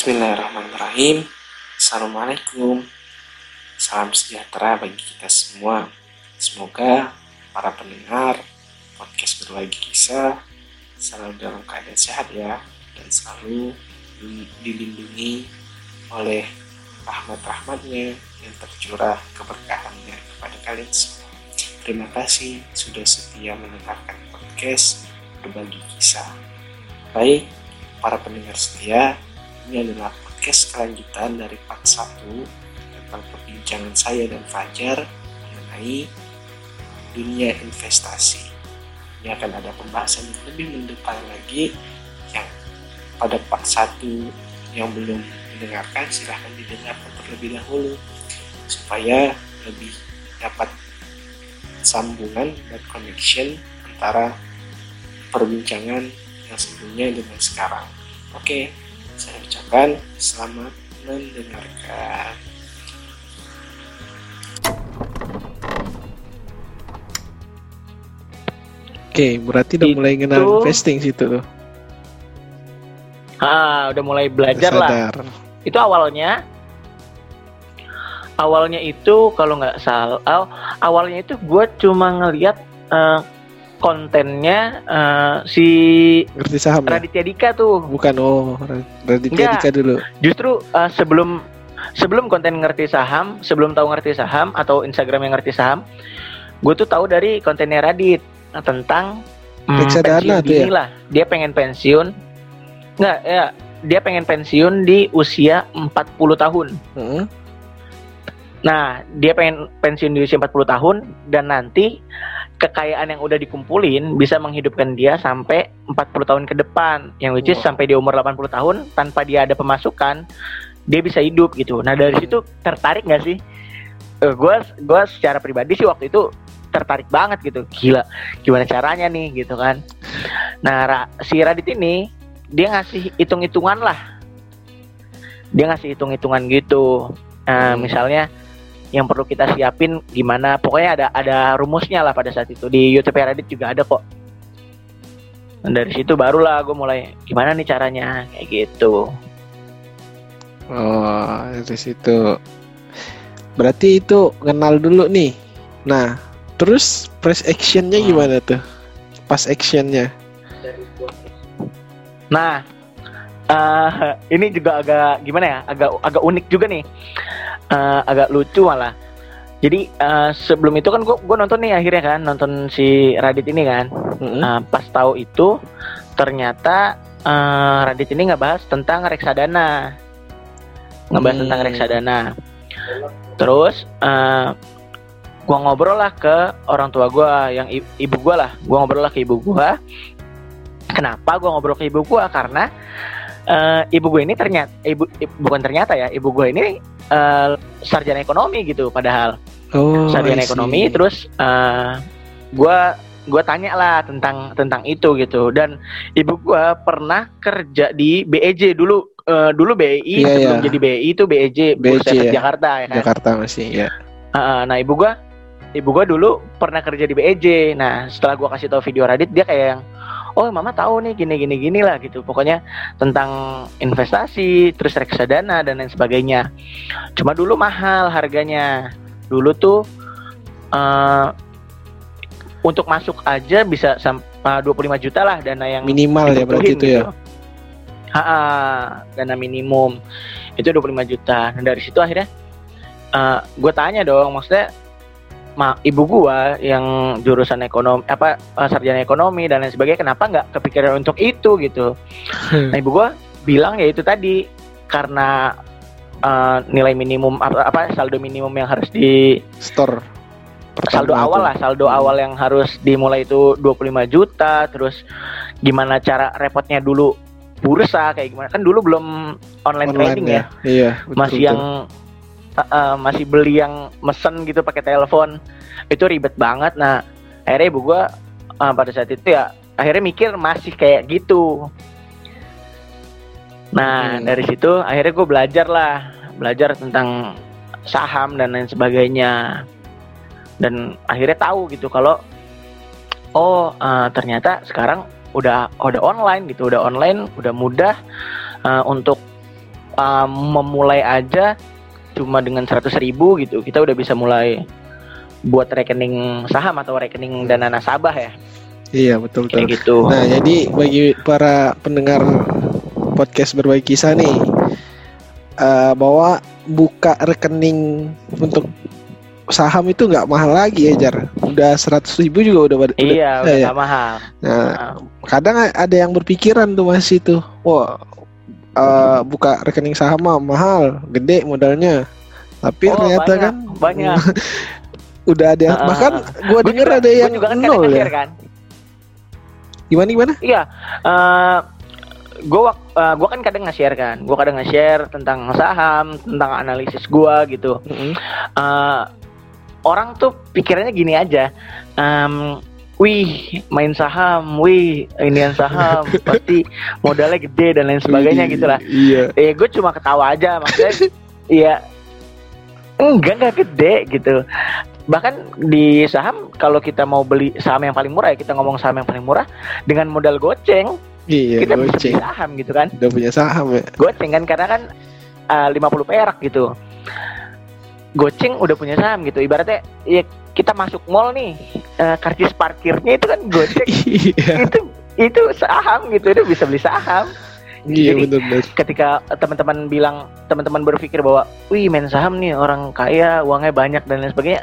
Bismillahirrahmanirrahim. Assalamualaikum. Salam sejahtera bagi kita semua. Semoga para pendengar podcast berbagi kisah selalu dalam keadaan sehat ya dan selalu dilindungi oleh rahmat-rahmatnya yang tercurah keberkahannya kepada kalian semua. Terima kasih sudah setia mendengarkan podcast berbagi kisah. Baik, para pendengar setia, ini adalah podcast kelanjutan dari part 1 tentang perbincangan saya dan Fajar mengenai dunia investasi. Ini akan ada pembahasan yang lebih mendepan lagi yang pada part 1 yang belum mendengarkan silahkan didengarkan terlebih dahulu supaya lebih dapat sambungan dan connection antara perbincangan yang sebelumnya dengan sekarang. Oke, saya ucapkan selamat mendengarkan. Oke, berarti udah mulai kenal investing situ tuh. Ah, udah mulai belajar lah. Itu awalnya awalnya itu kalau nggak salah oh, awalnya itu gue cuma ngelihat uh, kontennya uh, si ngerti saham ya? Raditya Dika tuh bukan oh Raditya Dika dulu justru uh, sebelum sebelum konten ngerti saham sebelum tahu ngerti saham atau Instagram yang ngerti saham gue tuh tahu dari kontennya Radit tentang hmm, pensiun tuh ya? lah. Dia pengen pensiun. Enggak, ya, dia pengen pensiun di usia 40 tahun. Hmm. Nah, dia pengen pensiun di usia 40 tahun dan nanti kekayaan yang udah dikumpulin bisa menghidupkan dia sampai 40 tahun ke depan. Yang which is wow. sampai di umur 80 tahun tanpa dia ada pemasukan, dia bisa hidup gitu. Nah, dari situ tertarik nggak sih? Uh, gue gue secara pribadi sih waktu itu tertarik banget gitu gila gimana caranya nih gitu kan nah Ra, si Radit ini dia ngasih hitung-hitungan lah dia ngasih hitung-hitungan gitu nah, hmm. misalnya yang perlu kita siapin gimana pokoknya ada ada rumusnya lah pada saat itu di YouTube Radit juga ada kok dan dari situ barulah gue mulai gimana nih caranya kayak gitu oh dari situ berarti itu kenal dulu nih nah Terus press actionnya hmm. gimana tuh? Pas actionnya? Nah, uh, ini juga agak gimana ya? Agak agak unik juga nih. Uh, agak lucu malah. Jadi uh, sebelum itu kan gue gue nonton nih akhirnya kan nonton si Radit ini kan. Mm-hmm. Uh, pas tahu itu ternyata uh, Radit ini nggak bahas tentang reksadana, nggak bahas hmm. tentang reksadana. Terus uh, gua ngobrol lah ke orang tua gua yang ibu gua lah gua ngobrol lah ke ibu gua kenapa gua ngobrol ke ibu gua karena uh, ibu gue ini ternyata ibu, ibu bukan ternyata ya ibu gue ini uh, sarjana ekonomi gitu padahal. Oh, sarjana ekonomi terus uh, gua gue tanya lah tentang tentang itu gitu. Dan ibu gue pernah kerja di BEJ dulu uh, dulu BEI yeah, sebelum yeah. jadi BEI itu BEJ, BEJ ya. Jakarta ya kan? Jakarta masih ya uh, nah ibu gue ibu gue dulu pernah kerja di BEJ nah setelah gue kasih tahu video Radit dia kayak yang oh mama tahu nih gini gini gini lah gitu. Pokoknya tentang investasi terus reksadana dan lain sebagainya. Cuma dulu mahal harganya. Dulu tuh uh, untuk masuk aja bisa sampai 25 juta lah dana yang minimal ya berarti itu ya? Ha, -ha dana minimum. Itu 25 juta. Nah dari situ akhirnya uh, gue tanya dong, maksudnya ma ibu gua yang jurusan ekonomi apa uh, sarjana ekonomi dan lain sebagainya kenapa nggak kepikiran untuk itu gitu nah ibu gua bilang ya itu tadi karena uh, nilai minimum apa, apa saldo minimum yang harus di store saldo awal lah saldo hmm. awal yang harus dimulai itu 25 juta terus gimana cara repotnya dulu bursa kayak gimana kan dulu belum online, online trading ya, ya. Iya, betul, masih betul. yang uh, masih beli yang mesen gitu pakai telepon. Itu ribet banget. Nah akhirnya ibu gue uh, pada saat itu ya akhirnya mikir masih kayak gitu. Nah hmm. dari situ akhirnya gue belajar lah. Belajar tentang saham dan lain sebagainya. Dan akhirnya tahu gitu kalau oh uh, ternyata sekarang udah udah online gitu udah online udah mudah uh, untuk uh, memulai aja cuma dengan 100 ribu gitu kita udah bisa mulai buat rekening saham atau rekening dana nasabah ya Iya betul betul. kayak gitu Nah jadi bagi para pendengar podcast berbagi kisah nih eh, bahwa buka rekening untuk saham itu nggak mahal lagi ya Jar. Udah 100 ribu juga udah. udah iya udah ya. nggak mahal Nah Nah, kadang ada yang berpikiran tuh masih tuh, wah eh, buka rekening saham mah mahal, gede modalnya. Tapi oh, ternyata banyak, kan banyak udah ada yang Ah, bahkan ah, gua Gua denger juga- ada gua yang juga kan nol ya. kan Gimana gimana? Iya, eh gue gue kan kadang nge-share kan, gue kadang nge-share tentang saham, tentang analisis gue gitu. Mm-mm. Eh, orang tuh pikirannya gini aja, em, wih main saham, wih inian saham, pasti modalnya gede dan lain sebagainya gitu lah. Iya. Eh gue cuma ketawa aja, maksudnya, iya enggak enggak gede gitu. Bahkan di saham kalau kita mau beli saham yang paling murah ya kita ngomong saham yang paling murah dengan modal goceng Iya, kita bisa goceng. beli saham gitu kan Udah punya saham ya. goceng kan karena kan uh, 50 perak gitu goceng udah punya saham gitu ibaratnya ya kita masuk mall nih uh, karcis parkirnya itu kan goceng Iya. itu itu saham gitu itu bisa beli saham Iya Jadi- benar-benar. ketika teman-teman bilang teman-teman berpikir bahwa wih main saham nih orang kaya uangnya banyak dan lain sebagainya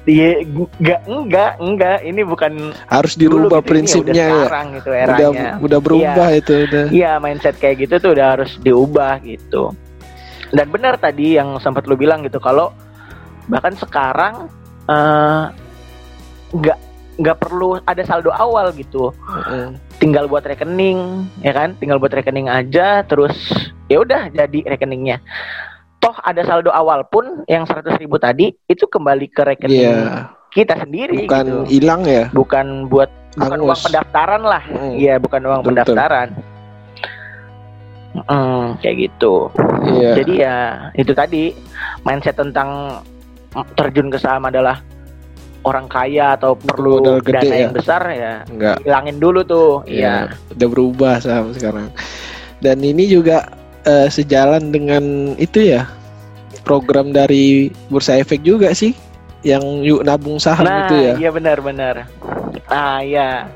Iya, enggak, enggak, enggak. Ini bukan Harus dulu dirubah gitu, prinsipnya udah ya. sekarang gitu Udah eranya. udah berubah itu udah. Iya mindset kayak gitu tuh udah harus diubah gitu. Dan benar tadi yang sempat lu bilang gitu kalau bahkan sekarang eh, nggak nggak perlu ada saldo awal gitu. Heeh. Tinggal buat rekening ya kan, tinggal buat rekening aja terus ya udah jadi rekeningnya. Toh ada saldo awal pun yang 100.000 ribu tadi itu kembali ke rekening Iya, kita sendiri bukan gitu. hilang ya. Bukan buat bukan Angus. uang pendaftaran lah. Mm. Iya, bukan uang Betul, pendaftaran. Hmm, kayak gitu. Iya. Jadi ya itu tadi mindset tentang terjun ke saham adalah orang kaya atau perlu Modal gede dana ya? yang besar ya enggak. hilangin dulu tuh. Iya. Udah berubah saham sekarang. Dan ini juga eh, sejalan dengan itu ya program dari Bursa Efek juga sih yang yuk nabung saham Nah, itu ya. iya benar-benar. Ah, iya.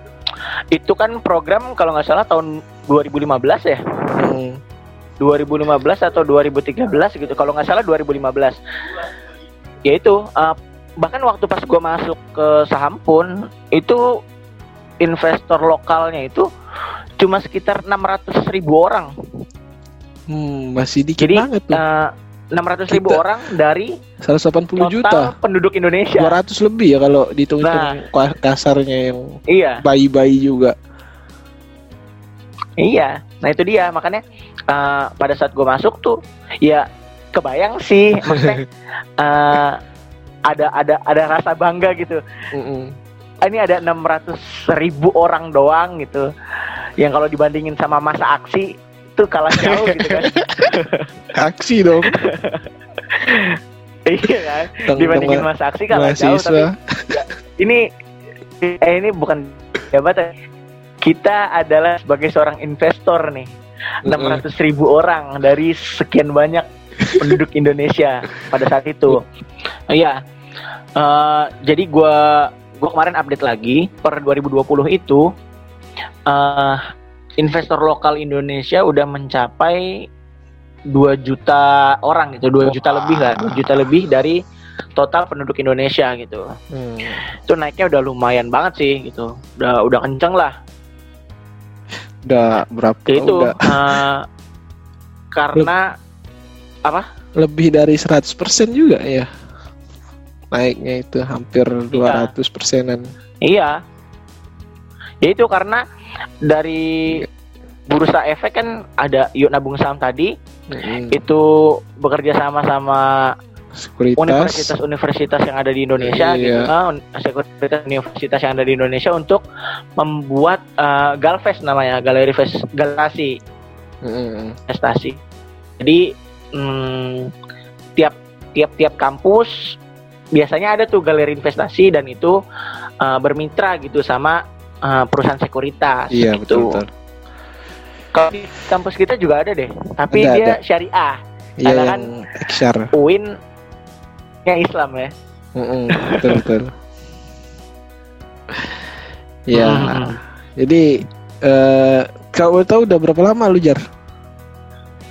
Itu kan program kalau nggak salah tahun 2015 ya. Hmm. 2015 atau 2013 gitu kalau nggak salah 2015 ya itu uh, bahkan waktu pas gue masuk ke saham pun itu investor lokalnya itu cuma sekitar 600 ribu orang Hmm, masih dikit jadi banget tuh. uh, 600 ribu Kita- orang dari 180 total juta. penduduk Indonesia 200 lebih ya kalau dihitung Nah. kasarnya yang iya bayi-bayi juga. Iya, nah itu dia makanya uh, pada saat gue masuk tuh ya kebayang sih maksudnya uh, ada ada ada rasa bangga gitu. Mm-mm. Ah, Ini ada 600 ribu orang doang gitu, yang kalau dibandingin sama masa aksi itu kalah jauh gitu kan. Aksi dong. iya kan, Teng- dibandingin masa aksi kalah jauh. Tapi mahasiswa. ini eh ini bukan jabatan. Kita adalah sebagai seorang investor nih. 600 ribu orang dari sekian banyak penduduk Indonesia pada saat itu. Iya. Eh, jadi gua gua kemarin update lagi per 2020 itu eh investor lokal Indonesia udah mencapai 2 juta orang gitu, 2 juta lebih lah, 2 juta lebih dari total penduduk Indonesia gitu. Hmm. Itu naiknya udah lumayan banget sih gitu. Udah udah kenceng lah Udah berapa? itu Udah eh, karena lebih dari 100% juga ya. Naiknya itu hampir 200 persenan. iya ya itu karena dari bursa efek kan ada yuk nabung saham tadi Mm-mm. itu bekerja sama sama Sekuritas. universitas-universitas yang ada di Indonesia Iya. gitu un- sekuritas universitas yang ada di Indonesia untuk membuat Galvest namanya galeri Ves- galerasi Mm-mm. investasi. Jadi hmm, tiap tiap tiap kampus biasanya ada tuh galeri investasi dan itu uh, bermitra gitu sama uh, perusahaan sekuritas Iya gitu. betul betul. Kalau di kampus kita juga ada deh, tapi Ada, dia ada. syariah. Iya Karena kan XR. UIN yang Islam ya. Mm-mm, betul betul. Ya, Hmm. jadi eh kalau boleh tahu udah berapa lama lu jar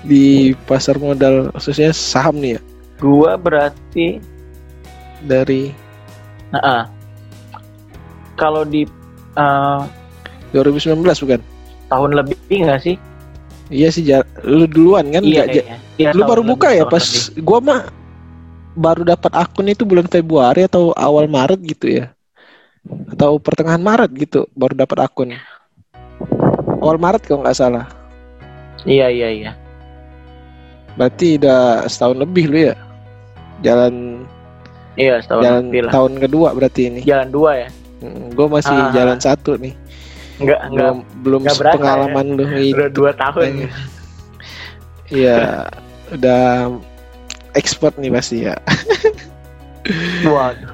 di pasar modal khususnya saham nih ya Gua berarti dari Nah, kalau di eh, 2019 bukan? tahun lebih nggak sih? Iya sih jar, lu duluan kan? iya, kayaknya. Iya, lu baru lebih, buka ya tahun pas lebih. gua mah baru dapat akun itu bulan Februari atau awal Maret gitu ya atau pertengahan Maret gitu baru dapat akun awal Maret kalau nggak salah Iya, iya, iya. Berarti udah setahun lebih lu ya jalan Iya, setahun jalan lebih lah. tahun kedua berarti ini Jalan dua ya. gue masih Ah. jalan satu nih Enggak, enggak. belum belum nggak berasa pengalaman lu itu Udah dua tahun. Iya udah expert nih pasti ya Waduh.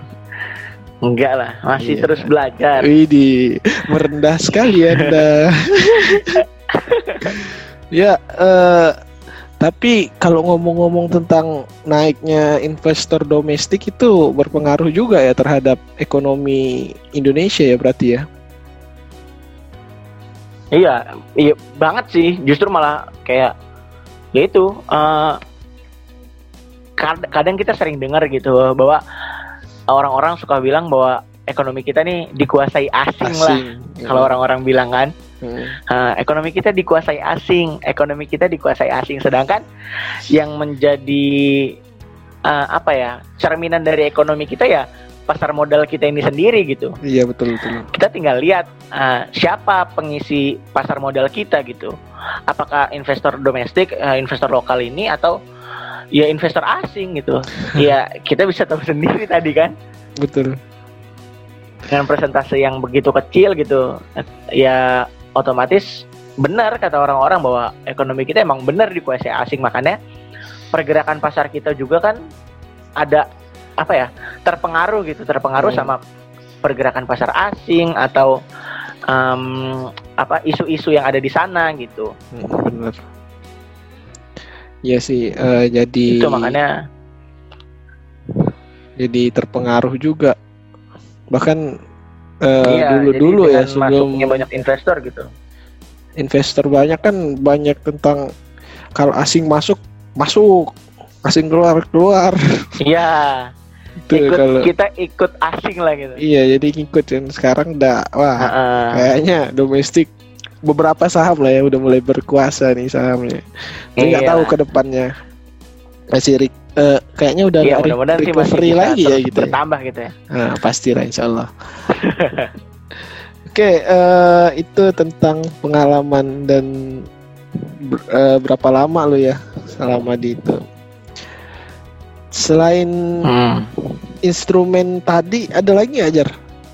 Enggak lah, masih Iya. terus belajar. Widih, merendah sekali Anda. ya, eh, tapi kalau ngomong-ngomong tentang naiknya investor domestik itu berpengaruh juga ya terhadap ekonomi Indonesia ya berarti ya. Iya, iya banget sih. Justru malah kayak ya itu eh, kad- kadang kita sering dengar gitu bahwa orang-orang suka bilang bahwa ekonomi kita nih dikuasai asing, lah. Asing. Kalau orang-orang bilang kan, Hmm. Eh, ekonomi kita dikuasai asing, ekonomi kita dikuasai asing. Sedangkan yang menjadi eh, apa ya cerminan dari ekonomi kita ya pasar modal kita ini sendiri gitu. Iya betul betul. kita tinggal lihat uh, siapa pengisi pasar modal kita gitu. Apakah investor domestik, uh, investor lokal ini atau ya investor asing gitu. ya kita bisa tahu sendiri tadi kan Betul. dengan presentase yang begitu kecil gitu. Ya otomatis benar kata orang-orang bahwa ekonomi kita emang benar dikuasai asing makanya pergerakan pasar kita juga kan ada apa ya terpengaruh gitu terpengaruh Hmm. sama pergerakan pasar asing atau em, apa isu-isu yang ada di sana gitu Hmm, benar. Iya sih, eh, jadi itu makanya jadi terpengaruh juga. Bahkan eh, iya, dulu dulu ya sebelum masuknya banyak investor gitu investor banyak kan banyak tentang kalau asing masuk masuk, asing keluar keluar. iya Itu ikut kalau kita ikut asing lah gitu iya jadi ngikut dan sekarang udah wah Heeh. kayaknya domestik beberapa saham lah ya udah mulai berkuasa nih sahamnya. Tapi nggak Iya. tahu ke depannya masih eh, kayaknya udah Iya, re- mudah-mudahan sih masih recovery lagi ya gitu. ya. bertambah gitu ya Nah, pastilah insya Allah. Oke, eh, itu tentang pengalaman dan ber- eh, berapa lama lo ya selama di itu. Selain Hmm. instrumen tadi, ada lagi nggak, Jar?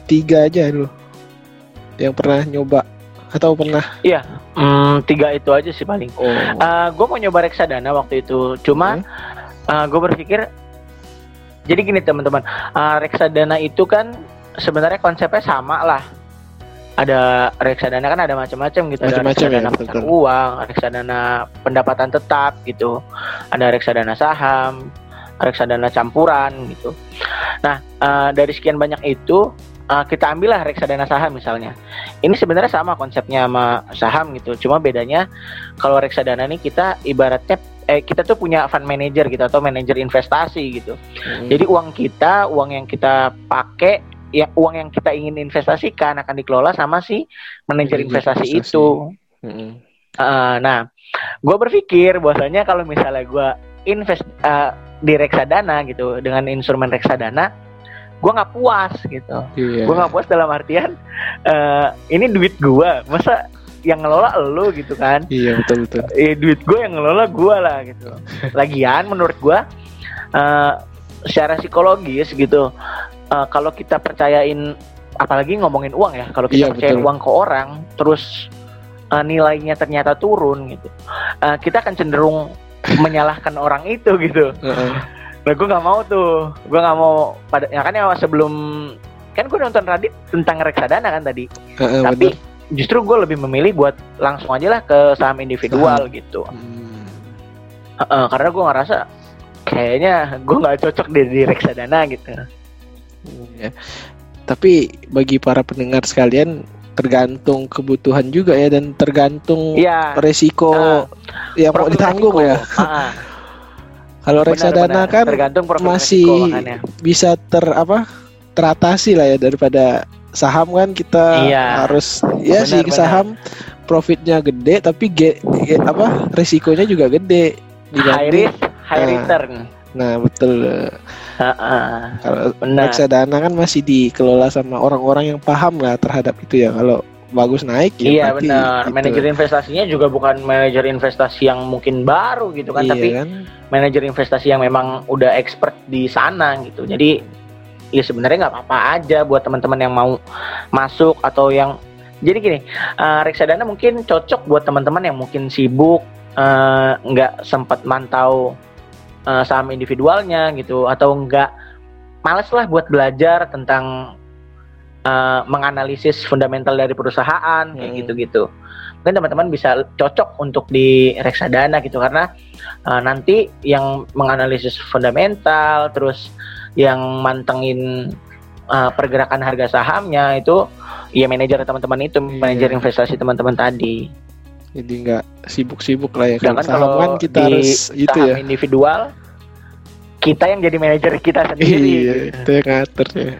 Tiga aja lo yang pernah nyoba atau pernah? Hmm, tiga itu aja sih paling Oh, gue mau nyoba reksadana waktu itu cuma gue berpikir jadi gini teman-teman. Uh, reksadana itu kan sebenarnya konsepnya sama lah. Ada reksadana kan ada macam-macam gitu. Ada ya, reksadana betul. pasar uang reksadana pendapatan tetap gitu. Ada reksadana saham reksadana campuran gitu. Nah uh, dari sekian banyak itu uh, kita ambillah reksadana saham misalnya. Ini sebenarnya sama konsepnya sama saham gitu. Cuma bedanya kalau reksadana ini kita ibaratnya eh kita tuh punya fund manager gitu atau manajer investasi gitu. Mm, jadi uang kita uang yang kita pakai ya uang yang kita ingin investasikan akan dikelola sama si manajer investasi, investasi. itu. Mm, Eh, nah gue berpikir bahwasanya kalau misalnya gue invest eh, di reksadana gitu dengan instrumen reksadana gue nggak puas gitu. Iya. gue nggak puas dalam artian eh, ini duit gue masa yang ngelola lo gitu kan Iya betul betul. eh, duit gue yang ngelola gue lah gitu lagian menurut gue eh, secara psikologis gitu eh, kalau kita percayain apalagi ngomongin uang ya kalau kita Iya, percayain betul. uang ke orang terus eh, nilainya ternyata turun gitu eh, kita akan cenderung menyalahkan orang itu gitu Heeh. Nah, gue nggak mau tuh. Gue nggak mau pada ya kan ya sebelum kan gue nonton Radit tentang reksadana kan tadi. Heeh, Tapi bener. Justru gue lebih memilih buat langsung aja lah ke saham individual gitu Hmm. Heeh, karena gue ngerasa kayaknya gue nggak cocok di, di reksadana gitu Ya. Tapi bagi para pendengar sekalian tergantung kebutuhan juga ya dan tergantung Iya. resiko Ah. yang mau ditanggung resiko. ya. Ah, Kalau reksadana benar. kan tergantung masih resiko makanya. bisa ter apa teratasi lah ya daripada saham kan kita Iya. harus ya Benar, sih benar. saham profitnya gede tapi ge, ge- apa resikonya juga gede high risk high Ah. return nah betul Heeh. kalau benar reksadana kan masih dikelola sama orang-orang yang paham lah terhadap itu ya kalau bagus naik ya iya benar gitu. manajer investasinya juga bukan manajer investasi yang mungkin baru gitu kan Iya tapi kan? manajer investasi yang memang udah expert di sana gitu jadi ya sebenarnya nggak apa-apa aja buat teman-teman yang mau masuk atau yang jadi gini eh, reksadana mungkin cocok buat teman-teman yang mungkin sibuk eh, nggak sempat mantau eh, saham individualnya gitu atau nggak males lah buat belajar tentang eh, menganalisis fundamental dari perusahaan kayak Hmm. gitu-gitu mungkin teman-teman bisa cocok untuk di reksadana gitu karena Uh, nanti yang menganalisis fundamental, terus yang mantengin uh, pergerakan harga sahamnya itu ya manajer teman-teman itu, manajer Iya. investasi teman-teman tadi. jadi nggak sibuk-sibuk lah ya kalau saham kalau kan kita di harus itu saham ya individual kita yang jadi manajer kita sendiri. iya gitu. itu yang ngatur ya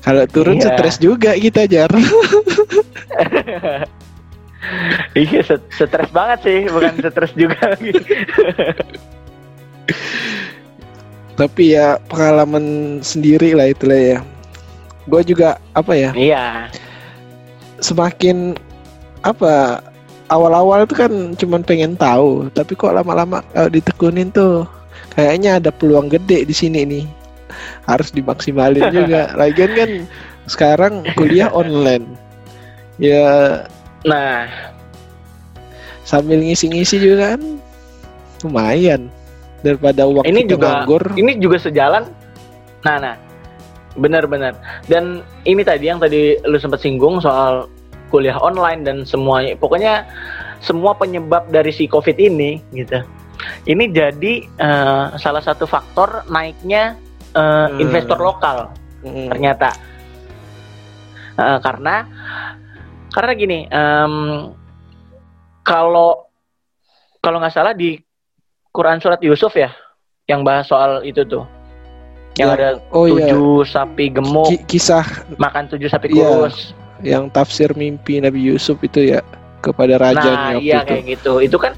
kalau turun Iya. stres juga kita jar iya, stres banget sih, bukan stres juga lagi. tapi ya pengalaman sendiri lah itulah ya. Gue juga apa ya? Iya. semakin apa awal-awal tuh kan cuman pengen tahu. Tapi kok lama-lama kalau ditekunin tuh. Kayaknya ada peluang gede di sini nih. Harus dimaksimalin juga. Lagian kan sekarang kuliah online. Ya Nah, sambil ngisi-ngisi juga kan lumayan daripada uang ini juga nganggur. ini juga sejalan. Nah nah. Benar-benar dan ini tadi yang tadi lu sempat singgung soal kuliah online dan semuanya. Pokoknya semua penyebab dari si covid ini gitu. Ini jadi eh, salah satu faktor naiknya eh, Hmm. investor lokal Mm, ternyata. Eh, karena karena gini em, kalau kalau nggak salah di Quran surat Yusuf ya? Yang bahas soal itu tuh. Yang Yang- ada oh iya. tujuh sapi gemuk Ki- kisah makan tujuh sapi Iya. kurus. Yang tafsir mimpi Nabi Yusuf itu ya kepada nah rajanya waktu iya itu. kayak gitu. Itu kan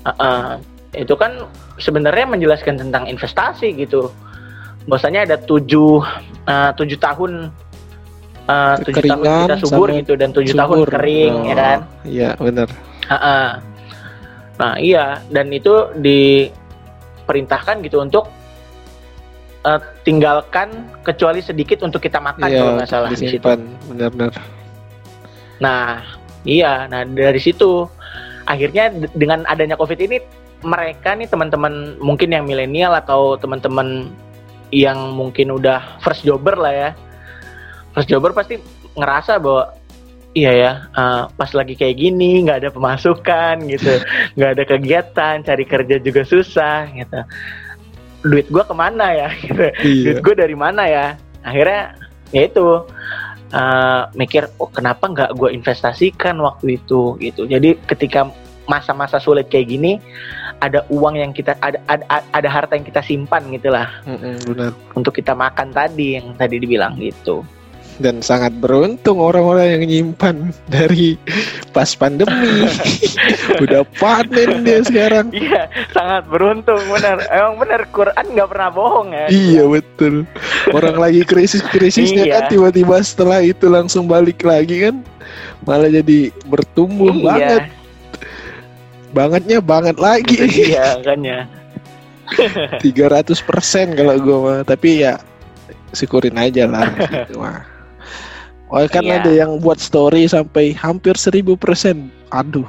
eh, eh, itu kan sebenarnya menjelaskan tentang investasi gitu. Bahwasanya ada tujuh eh, tujuh tahun eh, tujuh tahun kita subur gitu dan tujuh tahun Subur. kering ya Oh, kan? Iya benar. Ha-ha. Nah iya dan itu diperintahkan gitu untuk eh, tinggalkan kecuali sedikit untuk kita makan kalau Iya nggak salah di situ. benar-benar. Nah iya, nah dari situ akhirnya dengan adanya covid ini mereka nih teman-teman mungkin yang milenial atau teman-teman yang mungkin udah first jobber lah ya, first jobber pasti ngerasa bahwa iya ya eh, pas lagi kayak gini nggak ada pemasukan gitu, nggak ada kegiatan, cari kerja juga susah gitu. Duit gua ke mana ya? Gitu duit Iya. gue dari mana ya akhirnya ya itu eh, mikir oh kenapa nggak gue investasikan waktu itu gitu jadi ketika masa-masa sulit kayak gini ada uang yang kita ada ada, ada harta yang kita simpan gitulah Mm-mm, benar. untuk kita makan tadi yang tadi dibilang gitu Dan sangat beruntung orang-orang yang nyimpan dari pas pandemi. Udah panen dia sekarang. iya sangat beruntung benar emang benar Quran nggak pernah bohong ya Iya betul. Orang lagi krisis-krisisnya Iya. kan tiba-tiba setelah itu langsung balik lagi kan. Malah jadi bertumbuh banget. iya Bangetnya banget lagi. iya makanya 300% kalau gua mah tapi ya syukurin aja lah gitu mah Oh kan Iya. ada yang buat story sampai hampir 1000% Aduh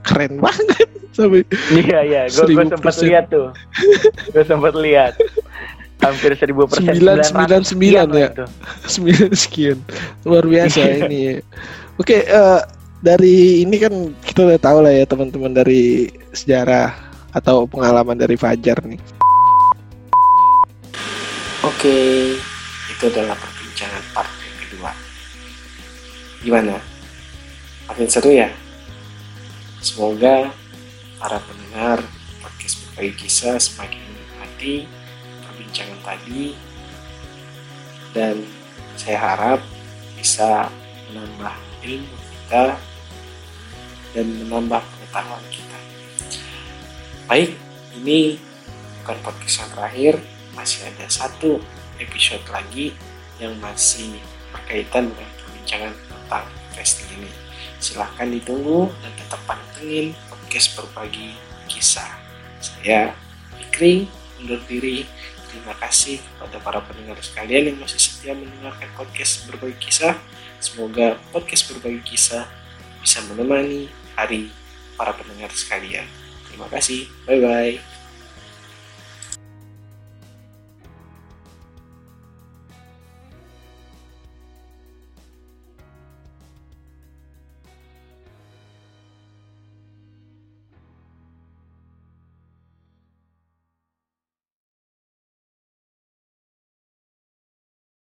keren banget sampai Iya iya, gue Seribu sempat persen. lihat tuh, gue sempat lihat hampir seribu persen, Sembilan, sembilan, sembilan ya? 9 sekian luar biasa ini Oke, uh, dari ini kan kita udah tahu lah ya teman-teman dari sejarah atau pengalaman dari Fajar nih. Oke, itu adalah perbincangan part yang kedua. Gimana? Makin seru ya? Semoga para pendengar podcast berbagi kisah semakin menikmati perbincangan tadi dan saya harap bisa menambah ilmu kita dan menambah pengetahuan kita. Baik, ini bukan podcast yang terakhir, masih ada satu episode lagi yang masih berkaitan dengan perbincangan tentang investing ini. Silahkan ditunggu dan tetap pantengin podcast berbagi kisah. Saya Fikri undur diri. Terima kasih kepada para pendengar sekalian yang masih setia mendengarkan podcast berbagi kisah. Semoga podcast berbagi kisah bisa menemani hari para pendengar sekalian. Terima kasih. Bye bye.